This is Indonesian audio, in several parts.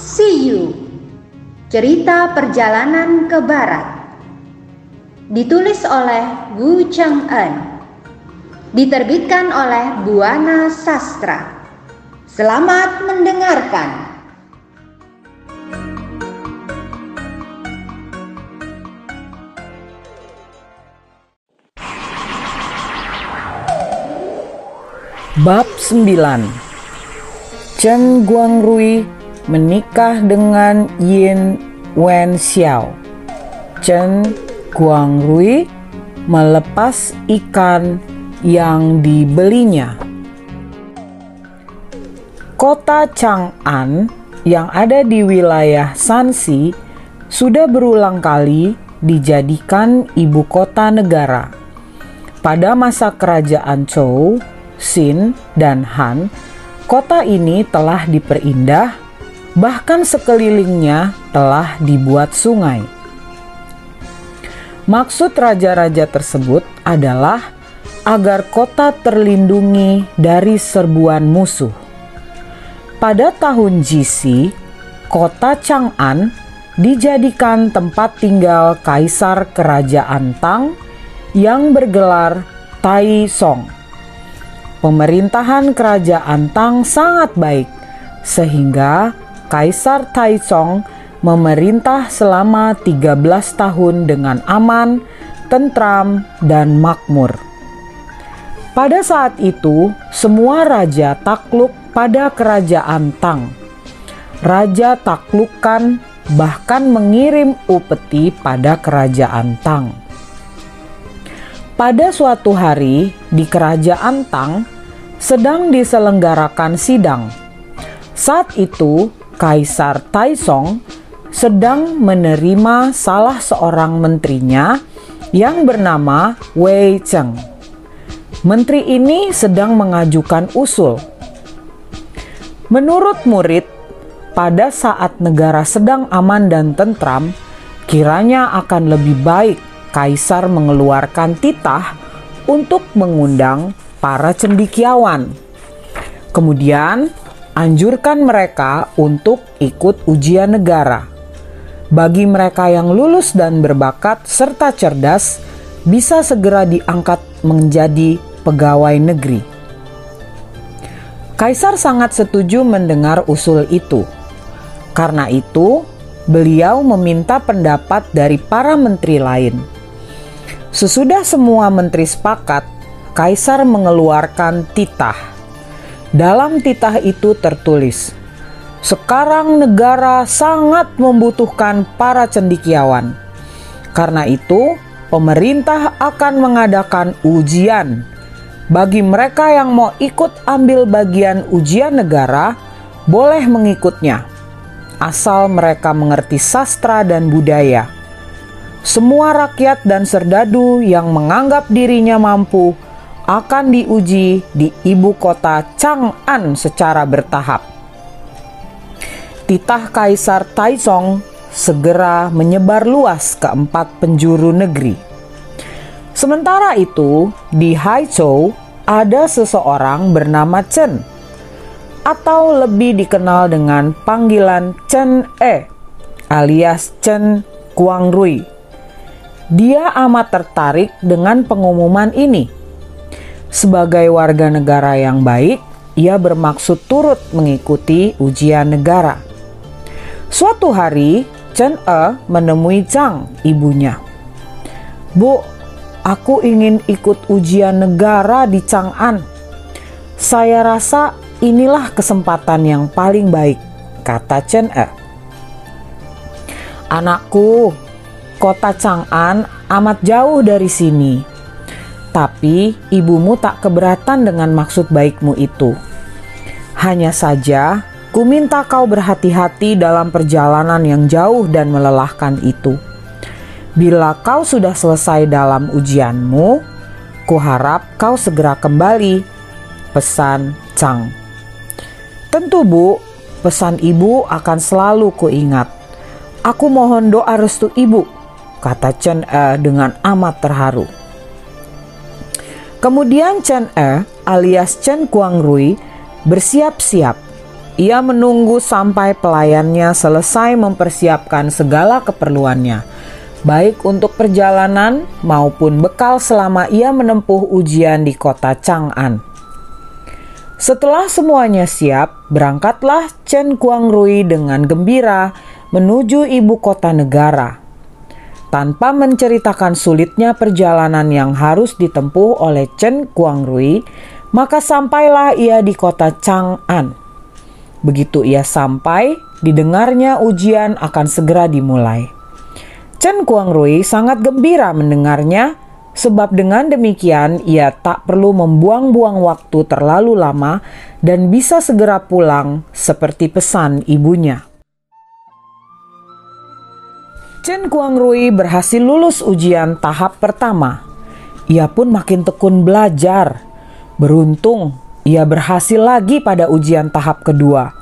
See You. Cerita Perjalanan ke Barat. Ditulis oleh Wu Cheng En Diterbitkan oleh Buana Sastra. Selamat mendengarkan. Bab 9 Chen Guangrui menikah dengan Yin Wen Xiao. Chen Guangrui melepas ikan yang dibelinya. Kota Chang'an yang ada di wilayah Shanxi sudah berulang kali dijadikan ibu kota negara. Pada masa kerajaan Zhou, Xin, dan Han, Kota ini telah diperindah, bahkan sekelilingnya telah dibuat sungai. Maksud raja-raja tersebut adalah agar kota terlindungi dari serbuan musuh. Pada tahun Jisi, kota Chang'an dijadikan tempat tinggal kaisar kerajaan Tang yang bergelar Tai Song pemerintahan kerajaan Tang sangat baik, sehingga Kaisar Taizong memerintah selama 13 tahun dengan aman, tentram, dan makmur. Pada saat itu, semua raja takluk pada kerajaan Tang. Raja taklukkan bahkan mengirim upeti pada kerajaan Tang. Pada suatu hari di kerajaan Tang sedang diselenggarakan sidang. Saat itu, Kaisar Taisong sedang menerima salah seorang menterinya yang bernama Wei Cheng. Menteri ini sedang mengajukan usul. Menurut murid, pada saat negara sedang aman dan tentram, kiranya akan lebih baik kaisar mengeluarkan titah untuk mengundang para cendikiawan. Kemudian, anjurkan mereka untuk ikut ujian negara. Bagi mereka yang lulus dan berbakat serta cerdas, bisa segera diangkat menjadi pegawai negeri. Kaisar sangat setuju mendengar usul itu. Karena itu, beliau meminta pendapat dari para menteri lain Sesudah semua menteri sepakat, kaisar mengeluarkan titah. Dalam titah itu tertulis, "Sekarang negara sangat membutuhkan para cendikiawan. Karena itu, pemerintah akan mengadakan ujian bagi mereka yang mau ikut ambil bagian ujian negara, boleh mengikutnya, asal mereka mengerti sastra dan budaya." semua rakyat dan serdadu yang menganggap dirinya mampu akan diuji di ibu kota Chang'an secara bertahap. Titah Kaisar Taizong segera menyebar luas ke empat penjuru negeri. Sementara itu, di Haichou ada seseorang bernama Chen atau lebih dikenal dengan panggilan Chen E alias Chen Guangrui dia amat tertarik dengan pengumuman ini. Sebagai warga negara yang baik, ia bermaksud turut mengikuti ujian negara. Suatu hari, Chen E menemui Zhang, ibunya. Bu, aku ingin ikut ujian negara di Chang'an. Saya rasa inilah kesempatan yang paling baik, kata Chen E. Anakku, Kota Chang'an amat jauh dari sini. Tapi ibumu tak keberatan dengan maksud baikmu itu. Hanya saja, ku minta kau berhati-hati dalam perjalanan yang jauh dan melelahkan itu. Bila kau sudah selesai dalam ujianmu, ku harap kau segera kembali. Pesan Chang. Tentu bu, pesan ibu akan selalu kuingat. Aku mohon doa restu ibu kata Chen E dengan amat terharu. Kemudian Chen E alias Chen Kuang Rui bersiap-siap. ia menunggu sampai pelayannya selesai mempersiapkan segala keperluannya, baik untuk perjalanan maupun bekal selama ia menempuh ujian di kota Chang'an. Setelah semuanya siap, berangkatlah Chen Guangrui dengan gembira menuju ibu kota negara. Tanpa menceritakan sulitnya perjalanan yang harus ditempuh oleh Chen Guangrui, maka sampailah ia di kota Chang'an. Begitu ia sampai, didengarnya ujian akan segera dimulai. Chen Guangrui sangat gembira mendengarnya sebab dengan demikian ia tak perlu membuang-buang waktu terlalu lama dan bisa segera pulang seperti pesan ibunya. Chen Guangrui berhasil lulus ujian tahap pertama. Ia pun makin tekun belajar. Beruntung, ia berhasil lagi pada ujian tahap kedua.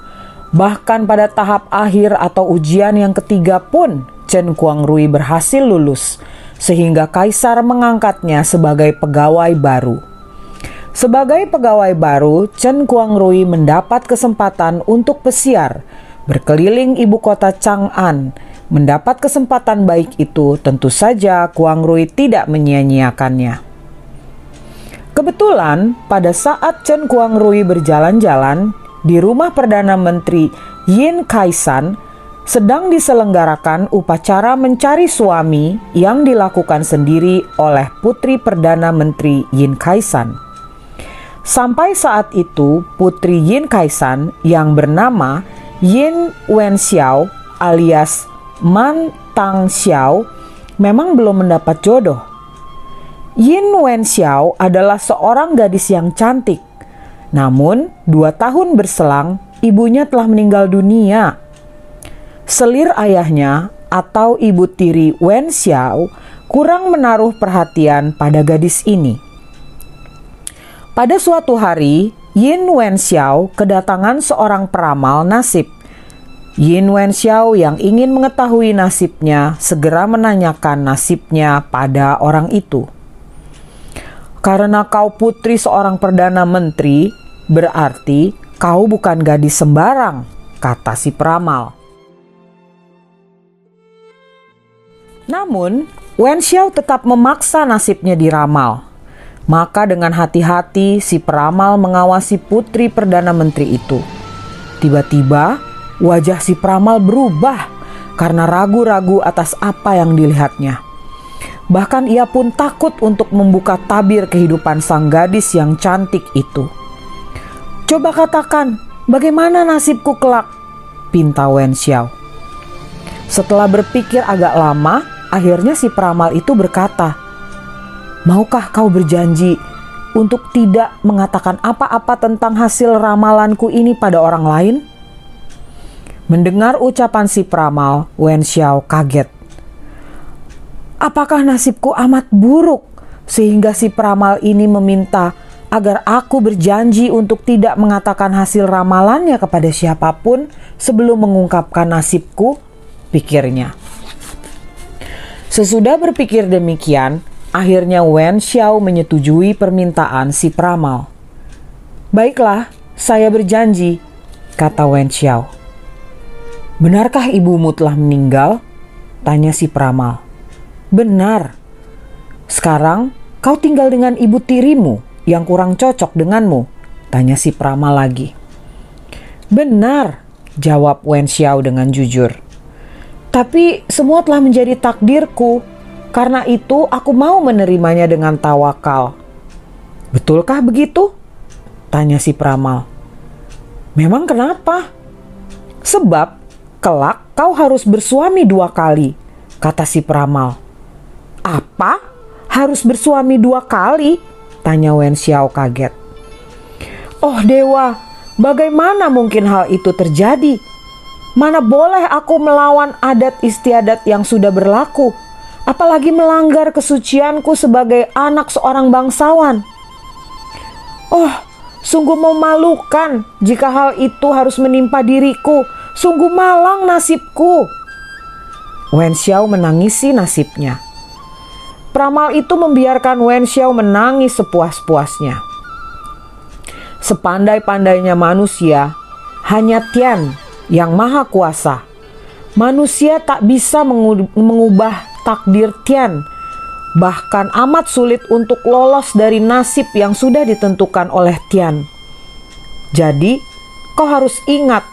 Bahkan pada tahap akhir atau ujian yang ketiga pun, Chen Guangrui berhasil lulus sehingga kaisar mengangkatnya sebagai pegawai baru. Sebagai pegawai baru, Chen Guangrui mendapat kesempatan untuk pesiar, berkeliling ibu kota Chang'an. Mendapat kesempatan baik itu, tentu saja Guangrui tidak menyia-nyiakannya. Kebetulan, pada saat Chen Guangrui berjalan-jalan di rumah Perdana Menteri Yin Kaisan, sedang diselenggarakan upacara mencari suami yang dilakukan sendiri oleh putri Perdana Menteri Yin Kaisan. Sampai saat itu, putri Yin Kaisan yang bernama Yin Wenxiao alias Man Tang Xiao memang belum mendapat jodoh. Yin Wenxiao adalah seorang gadis yang cantik. Namun, dua tahun berselang, ibunya telah meninggal dunia selir ayahnya atau ibu tiri Wen Xiao kurang menaruh perhatian pada gadis ini. Pada suatu hari, Yin Wen Xiao kedatangan seorang peramal nasib. Yin Wen Xiao yang ingin mengetahui nasibnya segera menanyakan nasibnya pada orang itu. Karena kau putri seorang perdana menteri, berarti kau bukan gadis sembarang, kata si peramal. Namun, Wen Xiao tetap memaksa nasibnya diramal. Maka dengan hati-hati si peramal mengawasi putri Perdana Menteri itu. Tiba-tiba, wajah si peramal berubah karena ragu-ragu atas apa yang dilihatnya. Bahkan ia pun takut untuk membuka tabir kehidupan sang gadis yang cantik itu. Coba katakan, bagaimana nasibku kelak? Pinta Wen Xiao. Setelah berpikir agak lama, Akhirnya si peramal itu berkata, "Maukah kau berjanji untuk tidak mengatakan apa-apa tentang hasil ramalanku ini pada orang lain?" Mendengar ucapan si peramal, Wen Xiao kaget. Apakah nasibku amat buruk sehingga si peramal ini meminta agar aku berjanji untuk tidak mengatakan hasil ramalannya kepada siapa pun sebelum mengungkapkan nasibku? Pikirnya. Sesudah berpikir demikian, akhirnya Wen Xiao menyetujui permintaan si peramal. Baiklah, saya berjanji, kata Wen Xiao. Benarkah ibumu telah meninggal? Tanya si peramal. Benar. Sekarang kau tinggal dengan ibu tirimu yang kurang cocok denganmu, tanya si peramal lagi. Benar, jawab Wen Xiao dengan jujur. Tapi semua telah menjadi takdirku. Karena itu aku mau menerimanya dengan tawakal. Betulkah begitu? Tanya si peramal. Memang kenapa? Sebab kelak kau harus bersuami dua kali, kata si peramal. Apa? Harus bersuami dua kali? Tanya Wen Xiao kaget. Oh dewa, bagaimana mungkin hal itu terjadi? Mana boleh aku melawan adat istiadat yang sudah berlaku, apalagi melanggar kesucianku sebagai anak seorang bangsawan. Oh, sungguh memalukan jika hal itu harus menimpa diriku. Sungguh malang nasibku. Wen Xiao menangisi nasibnya. Pramal itu membiarkan Wen Xiao menangis sepuas-puasnya. Sepandai-pandainya manusia, hanya Tian yang maha kuasa. Manusia tak bisa mengubah takdir Tian, bahkan amat sulit untuk lolos dari nasib yang sudah ditentukan oleh Tian. Jadi, kau harus ingat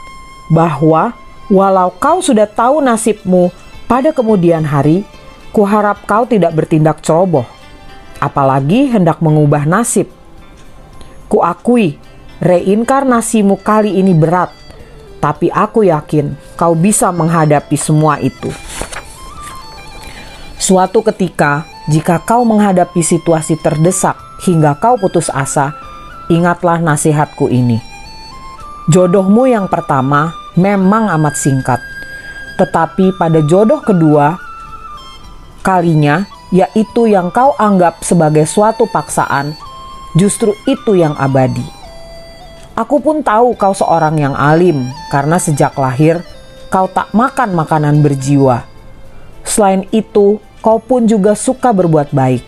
bahwa walau kau sudah tahu nasibmu pada kemudian hari, kuharap kau tidak bertindak ceroboh, apalagi hendak mengubah nasib. Kuakui, reinkarnasimu kali ini berat, tapi aku yakin kau bisa menghadapi semua itu. Suatu ketika, jika kau menghadapi situasi terdesak hingga kau putus asa, ingatlah nasihatku ini. Jodohmu yang pertama memang amat singkat, tetapi pada jodoh kedua kalinya, yaitu yang kau anggap sebagai suatu paksaan, justru itu yang abadi. Aku pun tahu kau seorang yang alim, karena sejak lahir kau tak makan makanan berjiwa. Selain itu, kau pun juga suka berbuat baik.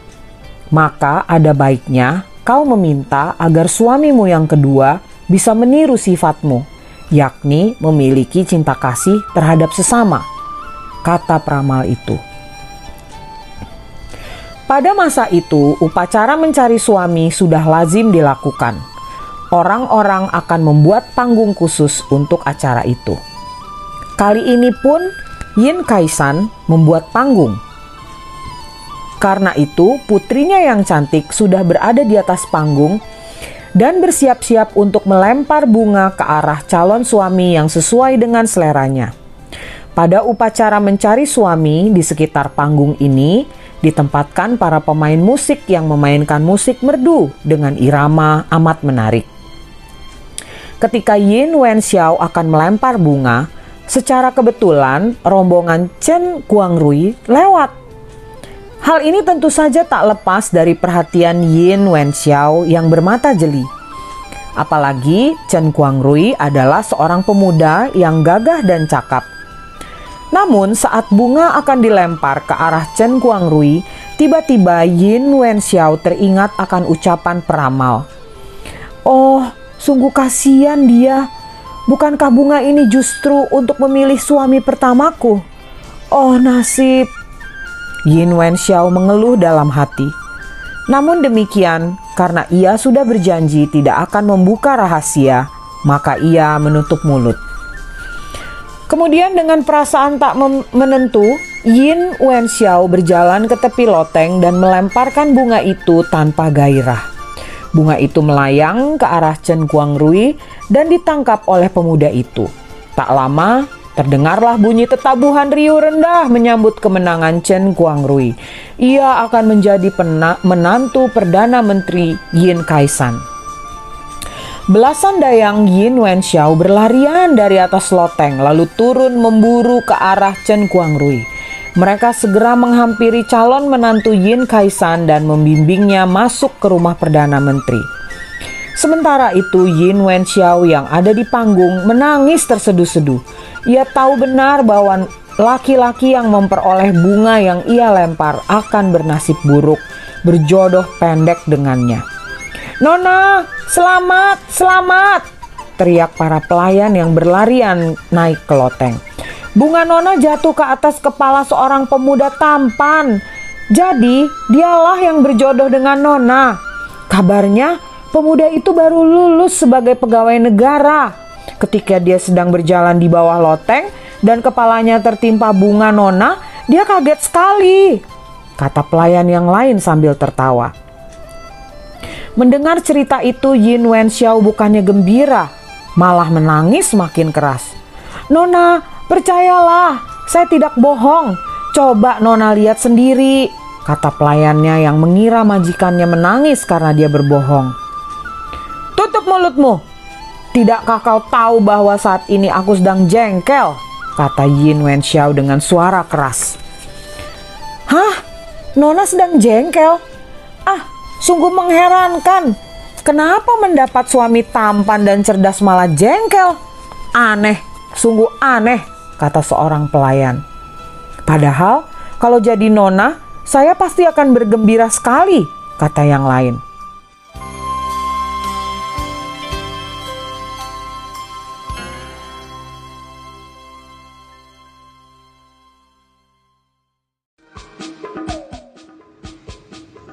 Maka ada baiknya kau meminta agar suamimu yang kedua bisa meniru sifatmu, yakni memiliki cinta kasih terhadap sesama. Kata peramal itu. Pada masa itu, upacara mencari suami sudah lazim dilakukan. Orang-orang akan membuat panggung khusus untuk acara itu. Kali ini pun Yin Kaisan membuat panggung. Karena itu, putrinya yang cantik sudah berada di atas panggung dan bersiap-siap untuk melempar bunga ke arah calon suami yang sesuai dengan seleranya. Pada upacara mencari suami di sekitar panggung ini, ditempatkan para pemain musik yang memainkan musik merdu dengan irama amat menarik. Ketika Yin Wenxiao akan melempar bunga, secara kebetulan rombongan Chen Guangrui lewat. Hal ini tentu saja tak lepas dari perhatian Yin Wenxiao yang bermata jeli. Apalagi Chen Guangrui adalah seorang pemuda yang gagah dan cakap. Namun saat bunga akan dilempar ke arah Chen Guangrui, tiba-tiba Yin Wenxiao teringat akan ucapan peramal. Oh, sungguh kasihan dia. Bukankah bunga ini justru untuk memilih suami pertamaku? Oh nasib, Yin Wenxiao mengeluh dalam hati. Namun demikian, karena ia sudah berjanji tidak akan membuka rahasia, maka ia menutup mulut. Kemudian dengan perasaan tak menentu, Yin Wenxiao berjalan ke tepi loteng dan melemparkan bunga itu tanpa gairah. Bunga itu melayang ke arah Chen Guangrui dan ditangkap oleh pemuda itu. Tak lama, Terdengarlah bunyi tetabuhan riuh rendah menyambut kemenangan Chen Guangrui. Ia akan menjadi menantu Perdana Menteri Yin Kaisan. Belasan dayang Yin Wenxiao berlarian dari atas loteng lalu turun memburu ke arah Chen Guangrui. Mereka segera menghampiri calon menantu Yin Kaisan dan membimbingnya masuk ke rumah Perdana Menteri. Sementara itu Yin Wenxiao yang ada di panggung menangis terseduh-seduh. Ia tahu benar bahwa laki-laki yang memperoleh bunga yang ia lempar akan bernasib buruk, berjodoh pendek dengannya. Nona, selamat, selamat! Teriak para pelayan yang berlarian naik ke loteng. Bunga Nona jatuh ke atas kepala seorang pemuda tampan. Jadi, dialah yang berjodoh dengan Nona. Kabarnya, pemuda itu baru lulus sebagai pegawai negara Ketika dia sedang berjalan di bawah loteng dan kepalanya tertimpa bunga nona, dia kaget sekali. Kata pelayan yang lain sambil tertawa. Mendengar cerita itu Yin Wenxiao bukannya gembira, malah menangis makin keras. Nona, percayalah, saya tidak bohong. Coba Nona lihat sendiri, kata pelayannya yang mengira majikannya menangis karena dia berbohong. Tutup mulutmu, Tidakkah kau tahu bahwa saat ini aku sedang jengkel? Kata Yin Wenxiao dengan suara keras. Hah? Nona sedang jengkel? Ah, sungguh mengherankan. Kenapa mendapat suami tampan dan cerdas malah jengkel? Aneh, sungguh aneh, kata seorang pelayan. Padahal, kalau jadi nona, saya pasti akan bergembira sekali, kata yang lain.